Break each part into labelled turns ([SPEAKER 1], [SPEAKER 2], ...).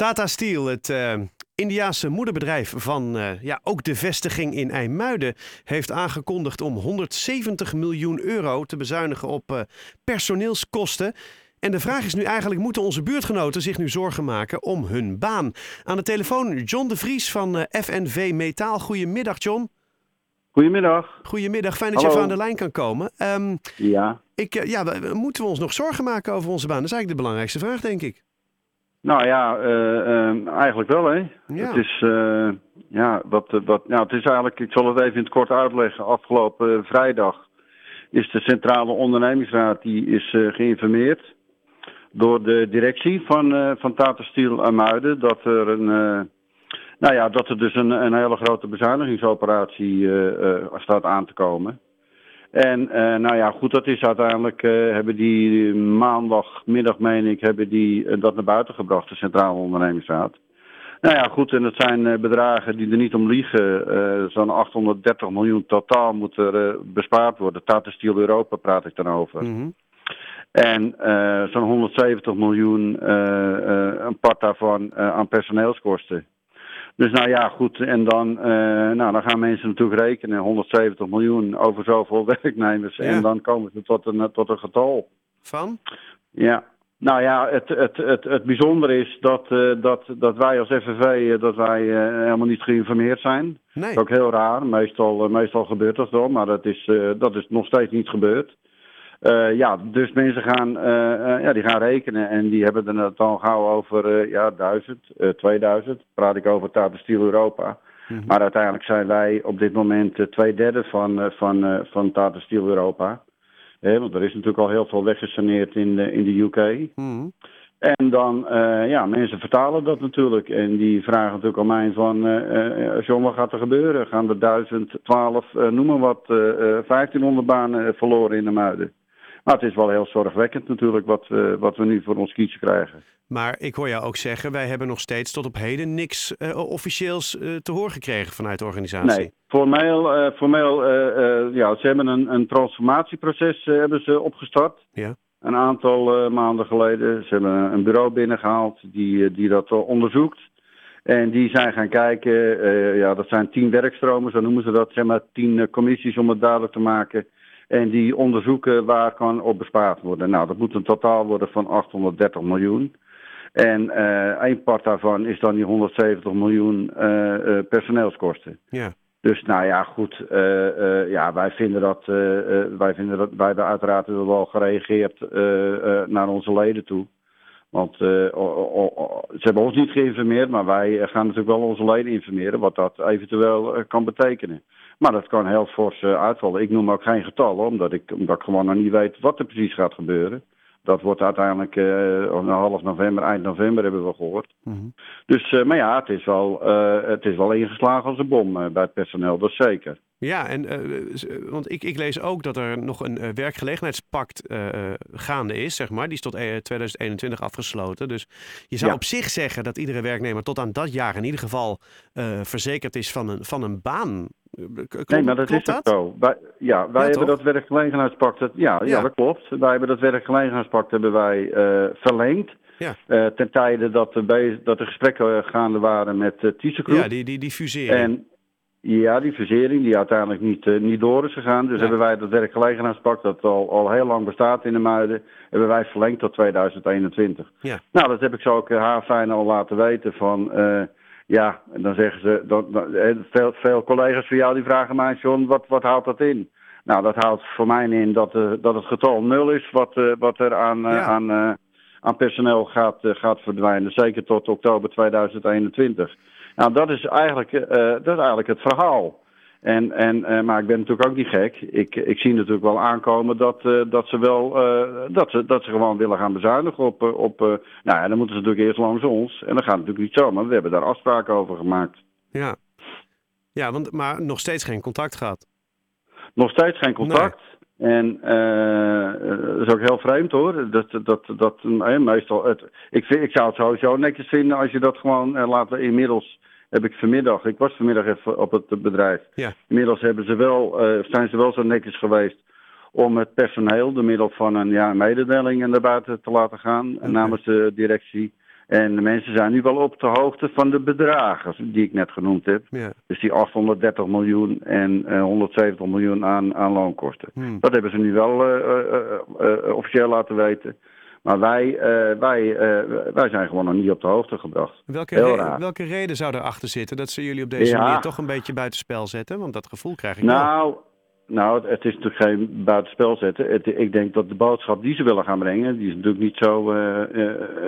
[SPEAKER 1] Tata Steel, het uh, Indiaanse moederbedrijf van uh, ja, ook de vestiging in IJmuiden, heeft aangekondigd om 170 miljoen euro te bezuinigen op uh, personeelskosten. En de vraag is nu eigenlijk, moeten onze buurtgenoten zich nu zorgen maken om hun baan? Aan de telefoon John de Vries van FNV Metaal. Goedemiddag John.
[SPEAKER 2] Goedemiddag.
[SPEAKER 1] Goedemiddag, fijn dat je even aan de lijn kan komen. Um,
[SPEAKER 2] ja.
[SPEAKER 1] Ik, ja, moeten we ons nog zorgen maken over onze baan? Dat is eigenlijk de belangrijkste vraag, denk ik.
[SPEAKER 2] Nou ja, uh, uh, eigenlijk wel, hè. Ja. Het is, uh, ja, wat, wat, nou, het is eigenlijk, ik zal het even in het kort uitleggen. Afgelopen vrijdag is de Centrale Ondernemingsraad die is geïnformeerd door de directie van, van Tata Steel dat er een, nou ja, dat er dus een, een hele grote bezuinigingsoperatie staat aan te komen. En uh, nou ja, goed, dat is uiteindelijk, uh, hebben die maandagmiddag, meen ik, hebben die uh, dat naar buiten gebracht, de Centrale Ondernemingsraad. Nou ja, goed, en dat zijn bedragen die er niet om liegen. Zo'n 830 miljoen totaal moet er bespaard worden. Tata Steel Europa praat ik dan over.
[SPEAKER 1] Mm -hmm.
[SPEAKER 2] En zo'n 170 miljoen, een part daarvan, aan personeelskosten. Dus nou ja, goed. En dan, uh, nou, dan gaan mensen natuurlijk rekenen. 170 miljoen over zoveel werknemers.
[SPEAKER 1] Ja.
[SPEAKER 2] En dan komen ze tot een, tot een getal.
[SPEAKER 1] Van?
[SPEAKER 2] Ja. Nou ja, het, het, het, het bijzondere is dat, uh, dat, dat wij als FNV uh, dat wij, helemaal niet geïnformeerd zijn.
[SPEAKER 1] Nee.
[SPEAKER 2] Dat is ook heel raar. Meestal, meestal gebeurt dat wel, maar dat is, dat is nog steeds niet gebeurd. Uh, ja, dus mensen gaan, uh, uh, ja, die gaan rekenen en die hebben er het dan gauw over ja, 1000, 2000. Praat ik over Tata Steel Europa.
[SPEAKER 1] Mhm.
[SPEAKER 2] Mm -hmm. Maar uiteindelijk zijn wij op dit moment twee derde van, van, van Tata Steel Europa. want er is natuurlijk al heel veel weggesaneerd in de, in de UK.
[SPEAKER 1] Mm -hmm.
[SPEAKER 2] En dan, ja, mensen vertalen dat natuurlijk. En die vragen natuurlijk aan mij van, John, wat gaat er gebeuren? Gaan er 1012, noem maar wat, 1500 banen verloren in de muiden? Maar het is wel heel zorgwekkend natuurlijk wat, uh, wat we nu voor ons kiezen krijgen.
[SPEAKER 1] Maar ik hoor jou ook zeggen, wij hebben nog steeds tot op heden niks uh, officieels uh, te horen gekregen vanuit de organisatie.
[SPEAKER 2] Nee, formeel, formeel ja, ze hebben een, een transformatieproces hebben ze opgestart.
[SPEAKER 1] Ja.
[SPEAKER 2] Een aantal maanden geleden. Ze hebben een bureau binnengehaald die, die dat onderzoekt. En die zijn gaan kijken, ja, dat zijn tien werkstromen, zo noemen ze dat, zeg maar tien commissies om het duidelijk te maken. En die onderzoeken waar kan op bespaard worden. Nou, dat moet een totaal worden van 830 miljoen. En uh, een part daarvan is dan die 170 miljoen uh, uh, personeelskosten.
[SPEAKER 1] Ja.
[SPEAKER 2] Dus nou ja, goed. ja, wij vinden dat, wij vinden dat, wij hebben uiteraard wel gereageerd naar onze leden toe. Want ze hebben ons niet geïnformeerd, maar wij gaan natuurlijk wel onze leden informeren wat dat eventueel kan betekenen. Maar dat kan heel fors uh, uitvallen. Ik noem ook geen getallen, omdat ik, omdat ik gewoon nog niet weet wat er precies gaat gebeuren. Dat wordt uiteindelijk uh, half november, eind november hebben we gehoord.
[SPEAKER 1] Mm -hmm.
[SPEAKER 2] Dus, uh, maar ja, het is wel, het is wel ingeslagen als een bom bij het personeel, dat is zeker.
[SPEAKER 1] Ja, en want ik, ik lees ook dat er nog een werkgelegenheidspact gaande is, zeg maar. Die is tot 2021 afgesloten. Dus je zou
[SPEAKER 2] Ja.
[SPEAKER 1] op zich zeggen dat iedere werknemer tot aan dat jaar in ieder geval verzekerd is van een, van een baan. Klopt,
[SPEAKER 2] nee, maar dat
[SPEAKER 1] klopt
[SPEAKER 2] is ook zo. Wij, ja, wij
[SPEAKER 1] Ja,
[SPEAKER 2] hebben
[SPEAKER 1] toch?
[SPEAKER 2] dat werkgelegenheidspact, dat, ja, ja.
[SPEAKER 1] Ja.
[SPEAKER 2] dat klopt. Wij hebben dat werkgelegenheidspact hebben wij eh, verlengd.
[SPEAKER 1] Ja.
[SPEAKER 2] Eh, ten tijde dat be- dat de gesprekken eh, gaande waren met uh.
[SPEAKER 1] Ja, die, die, die fusering.
[SPEAKER 2] En ja, die fusering die uiteindelijk niet, eh, niet door is gegaan. Dus
[SPEAKER 1] Ja.
[SPEAKER 2] hebben wij dat werkgelegenheidspact, dat al, al heel lang bestaat in de Muiden, hebben wij verlengd tot 2021.
[SPEAKER 1] Ja.
[SPEAKER 2] Nou, dat heb ik zo ook eh, haarfijn al laten weten van... eh, ja, en dan zeggen ze, eh, veel, veel collega's van jou die vragen mij, John, wat, wat houdt dat in? Nou, dat houdt voor mij in dat, eh, dat het getal nul is wat, wat er aan,
[SPEAKER 1] Ja.
[SPEAKER 2] aan, aan personeel gaat, gaat verdwijnen. Zeker tot oktober 2021. Nou, dat is eigenlijk, eh, dat is eigenlijk het verhaal. En, en, eh, maar ik ben natuurlijk ook niet gek. Ik, ik zie natuurlijk wel aankomen dat, eh, dat, ze wel, eh, dat, ze, dat ze gewoon willen gaan bezuinigen op... eh, op eh, nou ja, dan moeten ze natuurlijk eerst langs ons. En dat gaat natuurlijk niet zo, maar we hebben daar afspraken over gemaakt.
[SPEAKER 1] Ja, ja want, maar nog steeds geen contact gehad.
[SPEAKER 2] Nog steeds geen contact. En eh, dat is ook heel vreemd hoor. Dat, dat, dat, eh, meestal het, ik, vind, ik zou het sowieso netjes vinden als je dat gewoon eh, laat. Inmiddels heb ik vanmiddag, ik was vanmiddag even op het bedrijf.
[SPEAKER 1] Ja.
[SPEAKER 2] Inmiddels hebben ze wel, eh, zijn ze wel zo netjes geweest om het personeel door middel van een ja, mededeling naar buiten te laten gaan
[SPEAKER 1] Oké.
[SPEAKER 2] namens de directie. En de mensen zijn nu wel op de hoogte van de bedragen die ik net genoemd heb.
[SPEAKER 1] Ja.
[SPEAKER 2] Dus die 830 miljoen en eh, 170 miljoen aan, aan loonkosten.
[SPEAKER 1] Hmm.
[SPEAKER 2] Dat hebben ze nu wel eh, eh, eh, eh, officieel laten weten. Maar wij, eh, wij, eh, wij zijn gewoon nog niet op de hoogte gebracht.
[SPEAKER 1] Welke,
[SPEAKER 2] Heel
[SPEAKER 1] re-
[SPEAKER 2] raar.
[SPEAKER 1] welke reden zou erachter zitten dat ze jullie op deze
[SPEAKER 2] Ja.
[SPEAKER 1] manier toch een beetje buitenspel zetten? Want dat gevoel krijg ik wel.
[SPEAKER 2] Nou, nou, het is natuurlijk geen buitenspel zetten. Het, ik denk dat de boodschap die ze willen gaan brengen, die is natuurlijk niet zo, eh,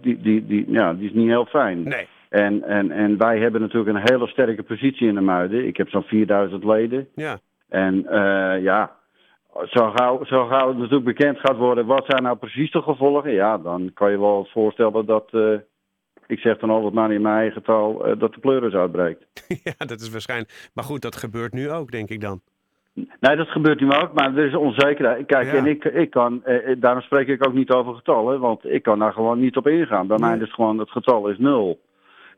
[SPEAKER 2] die, die, die, ja, die is niet heel fijn.
[SPEAKER 1] Nee.
[SPEAKER 2] En, en, en wij hebben natuurlijk een hele sterke positie in de Muiden. Ik heb zo'n 4000 leden.
[SPEAKER 1] Ja.
[SPEAKER 2] En ja, zo gauw, zo gauw het natuurlijk bekend gaat worden wat zijn nou precies de gevolgen, ja, dan kan je wel voorstellen dat, eh, ik zeg dan altijd maar in mijn eigen taal, eh, dat de pleuris uitbreekt.
[SPEAKER 1] ja, dat is waarschijnlijk. Maar goed, dat gebeurt nu ook, denk ik dan.
[SPEAKER 2] Nee, dat gebeurt nu ook, maar er is onzekerheid. Kijk,
[SPEAKER 1] Ja.
[SPEAKER 2] en ik, ik kan, eh, eh, daarom spreek ik ook niet over getallen, want ik kan daar gewoon niet op ingaan. Bij mij is gewoon, het getal is nul.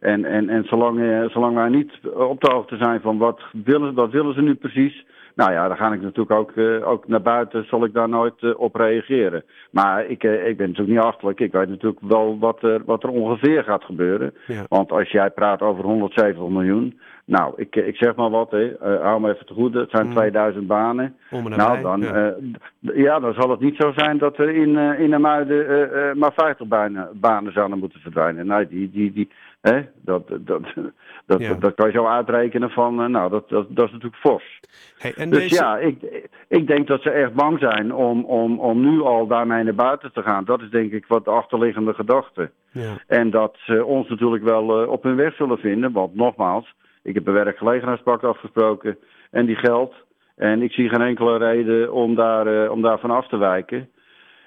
[SPEAKER 2] En, en, en zolang, eh, zolang wij niet op de hoogte zijn van wat willen, wat willen ze nu precies, nou ja, dan ga ik natuurlijk ook, eh, ook naar buiten, zal ik daar nooit eh, op reageren. Maar ik, eh, ik ben natuurlijk niet achterlijk, ik weet natuurlijk wel wat er, wat er ongeveer gaat gebeuren.
[SPEAKER 1] Ja.
[SPEAKER 2] Want als jij praat over 170 miljoen, nou, ik, ik zeg maar wat, hè, eh, hou me even te goede, het zijn
[SPEAKER 1] Mm.
[SPEAKER 2] 2000 banen.
[SPEAKER 1] Om en
[SPEAKER 2] Nou, dan,
[SPEAKER 1] ja.
[SPEAKER 2] eh, ja, dan zal het niet zo zijn dat er in, eh in de Muiden eh, eh, maar 50 banen, banen zouden moeten verdwijnen. Nee, die, die, die, hè, dat, dat, dat,
[SPEAKER 1] Ja.
[SPEAKER 2] dat kan je zo uitrekenen van, eh, nou, dat, dat, dat is natuurlijk fors.
[SPEAKER 1] Hey, en
[SPEAKER 2] Dus
[SPEAKER 1] deze...
[SPEAKER 2] ja, ik, ik denk dat ze echt bang zijn om, om, om nu al daarmee naar buiten te gaan. Dat is denk ik wat de achterliggende gedachte.
[SPEAKER 1] Ja.
[SPEAKER 2] En dat ze ons natuurlijk wel eh, op hun weg zullen vinden. Want nogmaals, ik heb een werkgelegenheidspact afgesproken en die geldt. En ik zie geen enkele reden om, daar, eh, om daarvan af te wijken.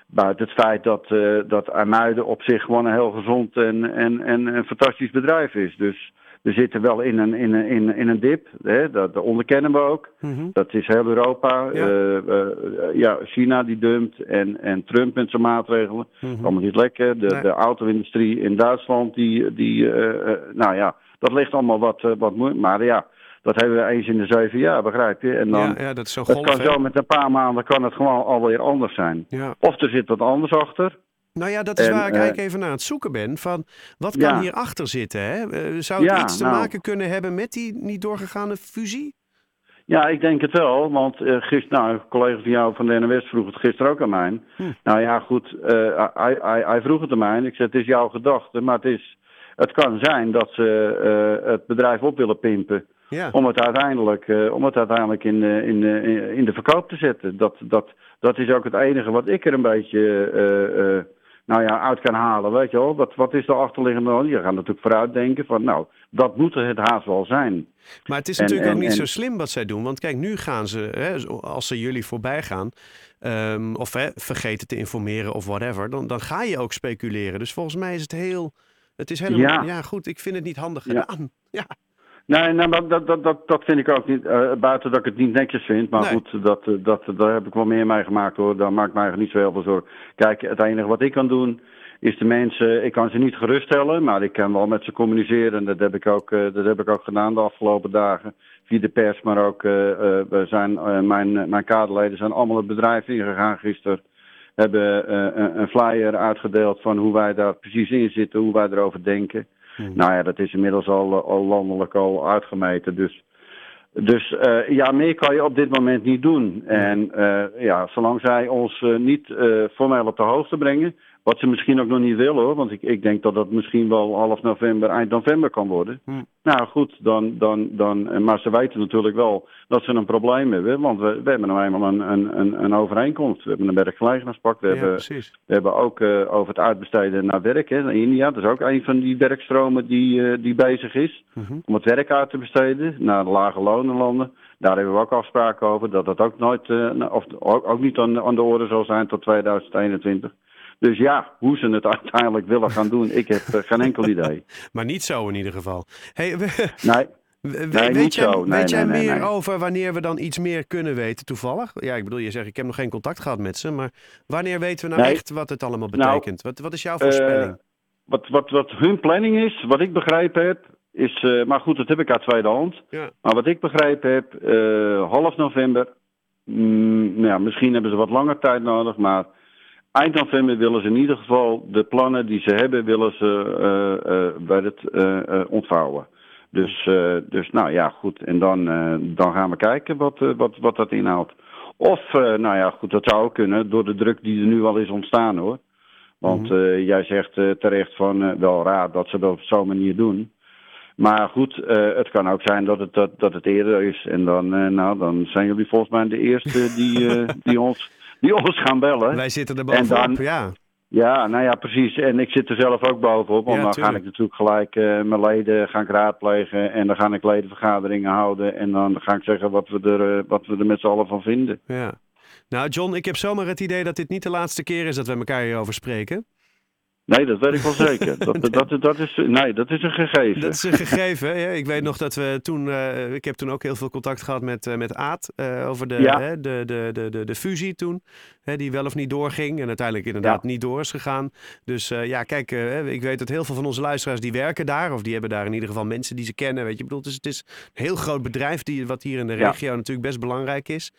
[SPEAKER 2] Buiten het feit dat, eh dat IJmuiden op zich gewoon een heel gezond en, en, en een fantastisch bedrijf is. Dus we zitten wel in een, in een, in, een- in een dip. Hè? Dat, dat onderkennen we ook.
[SPEAKER 1] Mhm.
[SPEAKER 2] Dat is heel Europa.
[SPEAKER 1] Ja.
[SPEAKER 2] Eh, ja, China die dumpt en, en Trump met zijn maatregelen.
[SPEAKER 1] Mhm.
[SPEAKER 2] Allemaal niet lekker. De,
[SPEAKER 1] Nee.
[SPEAKER 2] de auto-industrie in Duitsland, die, die nou ja, dat ligt allemaal wat, eh, wat moeilijk. Maar ja, dat hebben we eens in de zeven jaar, begrijp je? En dan,
[SPEAKER 1] ja, ja, dat is zo
[SPEAKER 2] het
[SPEAKER 1] golf.
[SPEAKER 2] kan
[SPEAKER 1] hè?
[SPEAKER 2] zo met een paar maanden kan het gewoon alweer anders zijn.
[SPEAKER 1] Ja.
[SPEAKER 2] Of er zit wat anders achter.
[SPEAKER 1] Nou ja, dat is
[SPEAKER 2] En,
[SPEAKER 1] waar ik
[SPEAKER 2] eh,
[SPEAKER 1] eigenlijk even naar het zoeken ben. Van, wat kan
[SPEAKER 2] Ja.
[SPEAKER 1] hierachter zitten? Hè? Eh, Zou het iets te
[SPEAKER 2] nou.
[SPEAKER 1] maken kunnen hebben met die niet doorgegaane fusie?
[SPEAKER 2] Ja, ik denk het wel. Want eh gisteren, nou, een collega van jou van de NWS vroeg het gisteren ook aan mij.
[SPEAKER 1] Hm.
[SPEAKER 2] Nou ja, goed, hij, hij, hij vroeg het aan mij. Ik zei, het is jouw gedachte, maar het, is, het kan zijn dat ze eh, het bedrijf op willen pimpen.
[SPEAKER 1] Ja.
[SPEAKER 2] Om het uiteindelijk, eh, om het uiteindelijk in, eh, in, in de verkoop te zetten. Dat, dat, dat is ook het enige wat ik er een beetje nou ja, uit kan halen. Weet je wel? Wat, wat is de achterliggende? Je gaat natuurlijk vooruitdenken van, nou, dat moet het haast wel zijn.
[SPEAKER 1] Maar het is
[SPEAKER 2] En-
[SPEAKER 1] natuurlijk ook niet
[SPEAKER 2] en-
[SPEAKER 1] zo slim wat zij doen. Want kijk, nu gaan ze, hè, als ze jullie voorbij gaan, ehm, of hè, vergeten te informeren of whatever, dan, dan ga je ook speculeren. Dus volgens mij is het heel. Het is helemaal. Ja,
[SPEAKER 2] Ja.
[SPEAKER 1] goed, ik vind het niet handig gedaan. Ja,
[SPEAKER 2] Nee, nee maar dat, dat, dat, dat vind ik ook niet. eh, buiten dat ik het niet netjes vind. Maar
[SPEAKER 1] Nee.
[SPEAKER 2] goed, dat, eh, dat, daar heb ik wel meer mee gemaakt hoor. Daar maakt mij eigenlijk niet zo heel veel zorgen. Kijk, het enige wat ik kan doen. Is de mensen, ik kan ze niet geruststellen, maar ik kan wel met ze communiceren. Dat heb ik ook, eh, dat heb ik ook gedaan de afgelopen dagen. Via de pers, maar ook we zijn, mijn, mijn kaderleden zijn allemaal het bedrijf ingegaan gisteren. Hebben eh, een, een flyer uitgedeeld van hoe wij daar precies in zitten, hoe wij erover denken.
[SPEAKER 1] Mhm.
[SPEAKER 2] Nou ja, dat is inmiddels al, eh, al landelijk al uitgemeten. Dus, dus eh, ja, meer kan je op dit moment niet doen. En eh, ja, zolang zij ons eh, niet formeel op de hoogte brengen, wat ze misschien ook nog niet willen hoor, want ik, ik denk dat dat misschien wel half november, eind november kan worden.
[SPEAKER 1] Hm.
[SPEAKER 2] Nou goed, dan, dan, dan, eh, maar ze weten natuurlijk wel dat ze een probleem hebben, want we, we hebben nou eenmaal een, een, een, een overeenkomst. We hebben een werkgelegenheidspact, we
[SPEAKER 1] ja
[SPEAKER 2] hebben
[SPEAKER 1] precies.
[SPEAKER 2] we hebben ook eh, over het uitbesteden naar werk hè, naar India. Dat is ook een van die werkstromen die, eh, die bezig is.
[SPEAKER 1] Mhm.
[SPEAKER 2] Om het werk uit te besteden naar de lage lonenlanden. Daar hebben we ook afspraken over dat dat ook nooit, of ook, ook niet aan, aan de orde zal zijn tot 2021. Dus ja, hoe ze het uiteindelijk willen gaan doen, ik heb eh, geen enkel idee.
[SPEAKER 1] Maar niet zo in ieder geval. Hey, we-
[SPEAKER 2] Nee,
[SPEAKER 1] we-
[SPEAKER 2] Nee,
[SPEAKER 1] weet
[SPEAKER 2] niet
[SPEAKER 1] jij.
[SPEAKER 2] Nee,
[SPEAKER 1] weet
[SPEAKER 2] nee,
[SPEAKER 1] meer over wanneer we dan iets meer kunnen weten toevallig? Ja, ik bedoel, je zegt ik heb nog geen contact gehad met ze, maar wanneer weten we nou echt wat het allemaal
[SPEAKER 2] Nou,
[SPEAKER 1] betekent? wat, wat is jouw voorspelling?
[SPEAKER 2] Eh, wat, wat, wat hun planning is, wat ik begrepen heb, is. eh, maar goed, dat heb ik uit tweede hand.
[SPEAKER 1] Ja.
[SPEAKER 2] Maar wat ik begrepen heb, half november. mm, ja, misschien hebben ze wat langer tijd nodig, maar eind november willen ze in ieder geval de plannen die ze hebben, willen ze bij het ontvouwen. Dus, dus nou ja, goed. En dan, dan gaan we kijken wat, wat, wat dat inhoudt. Of, nou ja, goed, dat zou ook kunnen door de druk die er nu al is ontstaan hoor. Want mhm. jij zegt terecht van wel raar dat ze dat op zo'n manier doen. Maar goed, het kan ook zijn dat het, dat, dat het eerder is. En dan, nou, dan zijn jullie volgens mij de eerste die, die, ons, die ons gaan bellen.
[SPEAKER 1] Wij zitten er bovenop, dan, ja.
[SPEAKER 2] Ja, nou ja, precies. En ik zit er zelf ook bovenop. Want dan ga ik natuurlijk gelijk mijn leden gaan raadplegen. En dan ga ik ledenvergaderingen houden. En dan ga ik zeggen wat we er, wat we er met z'n allen van vinden.
[SPEAKER 1] Ja. Nou, John, ik heb zomaar het idee dat dit niet de laatste keer is dat we elkaar hierover spreken.
[SPEAKER 2] Nee, dat weet ik wel zeker. Dat, dat, dat, is, nee, dat is een gegeven.
[SPEAKER 1] Dat is een gegeven. Ja. Ik weet nog dat we toen. Uh, ik heb toen ook heel veel contact gehad met, uh, met Aad. Uh, over de, hè, de, de, de, de, de fusie toen. Hè, die wel of niet doorging. En uiteindelijk inderdaad niet door is gegaan. Dus ja, kijk, ik weet dat heel veel van onze luisteraars die werken daar. Of die hebben daar in ieder geval mensen die ze kennen. Weet je, bedoel, dus het is een heel groot bedrijf. Die, wat hier in de regio natuurlijk best belangrijk is.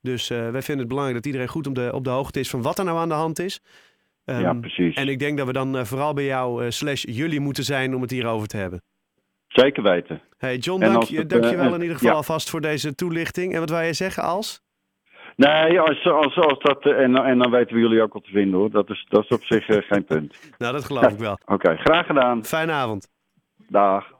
[SPEAKER 1] Dus wij vinden het belangrijk dat iedereen goed op de, op de hoogte is van wat er nou aan de hand is
[SPEAKER 2] ja, ehm, precies.
[SPEAKER 1] En ik denk dat we dan uh, vooral bij jou uh, slash jullie moeten zijn om het hierover te hebben.
[SPEAKER 2] Zeker weten.
[SPEAKER 1] Hey John, dank, je, dank je wel uh, in ieder geval ja. alvast voor deze toelichting. En wat wil je zeggen als?
[SPEAKER 2] Nee, als, als, als dat, en, en dan weten we jullie ook wat te vinden hoor. Dat is, dat is op zich geen punt.
[SPEAKER 1] Nou, dat geloof ik wel.
[SPEAKER 2] Oké, okay, graag gedaan.
[SPEAKER 1] Fijne avond.
[SPEAKER 2] Dag.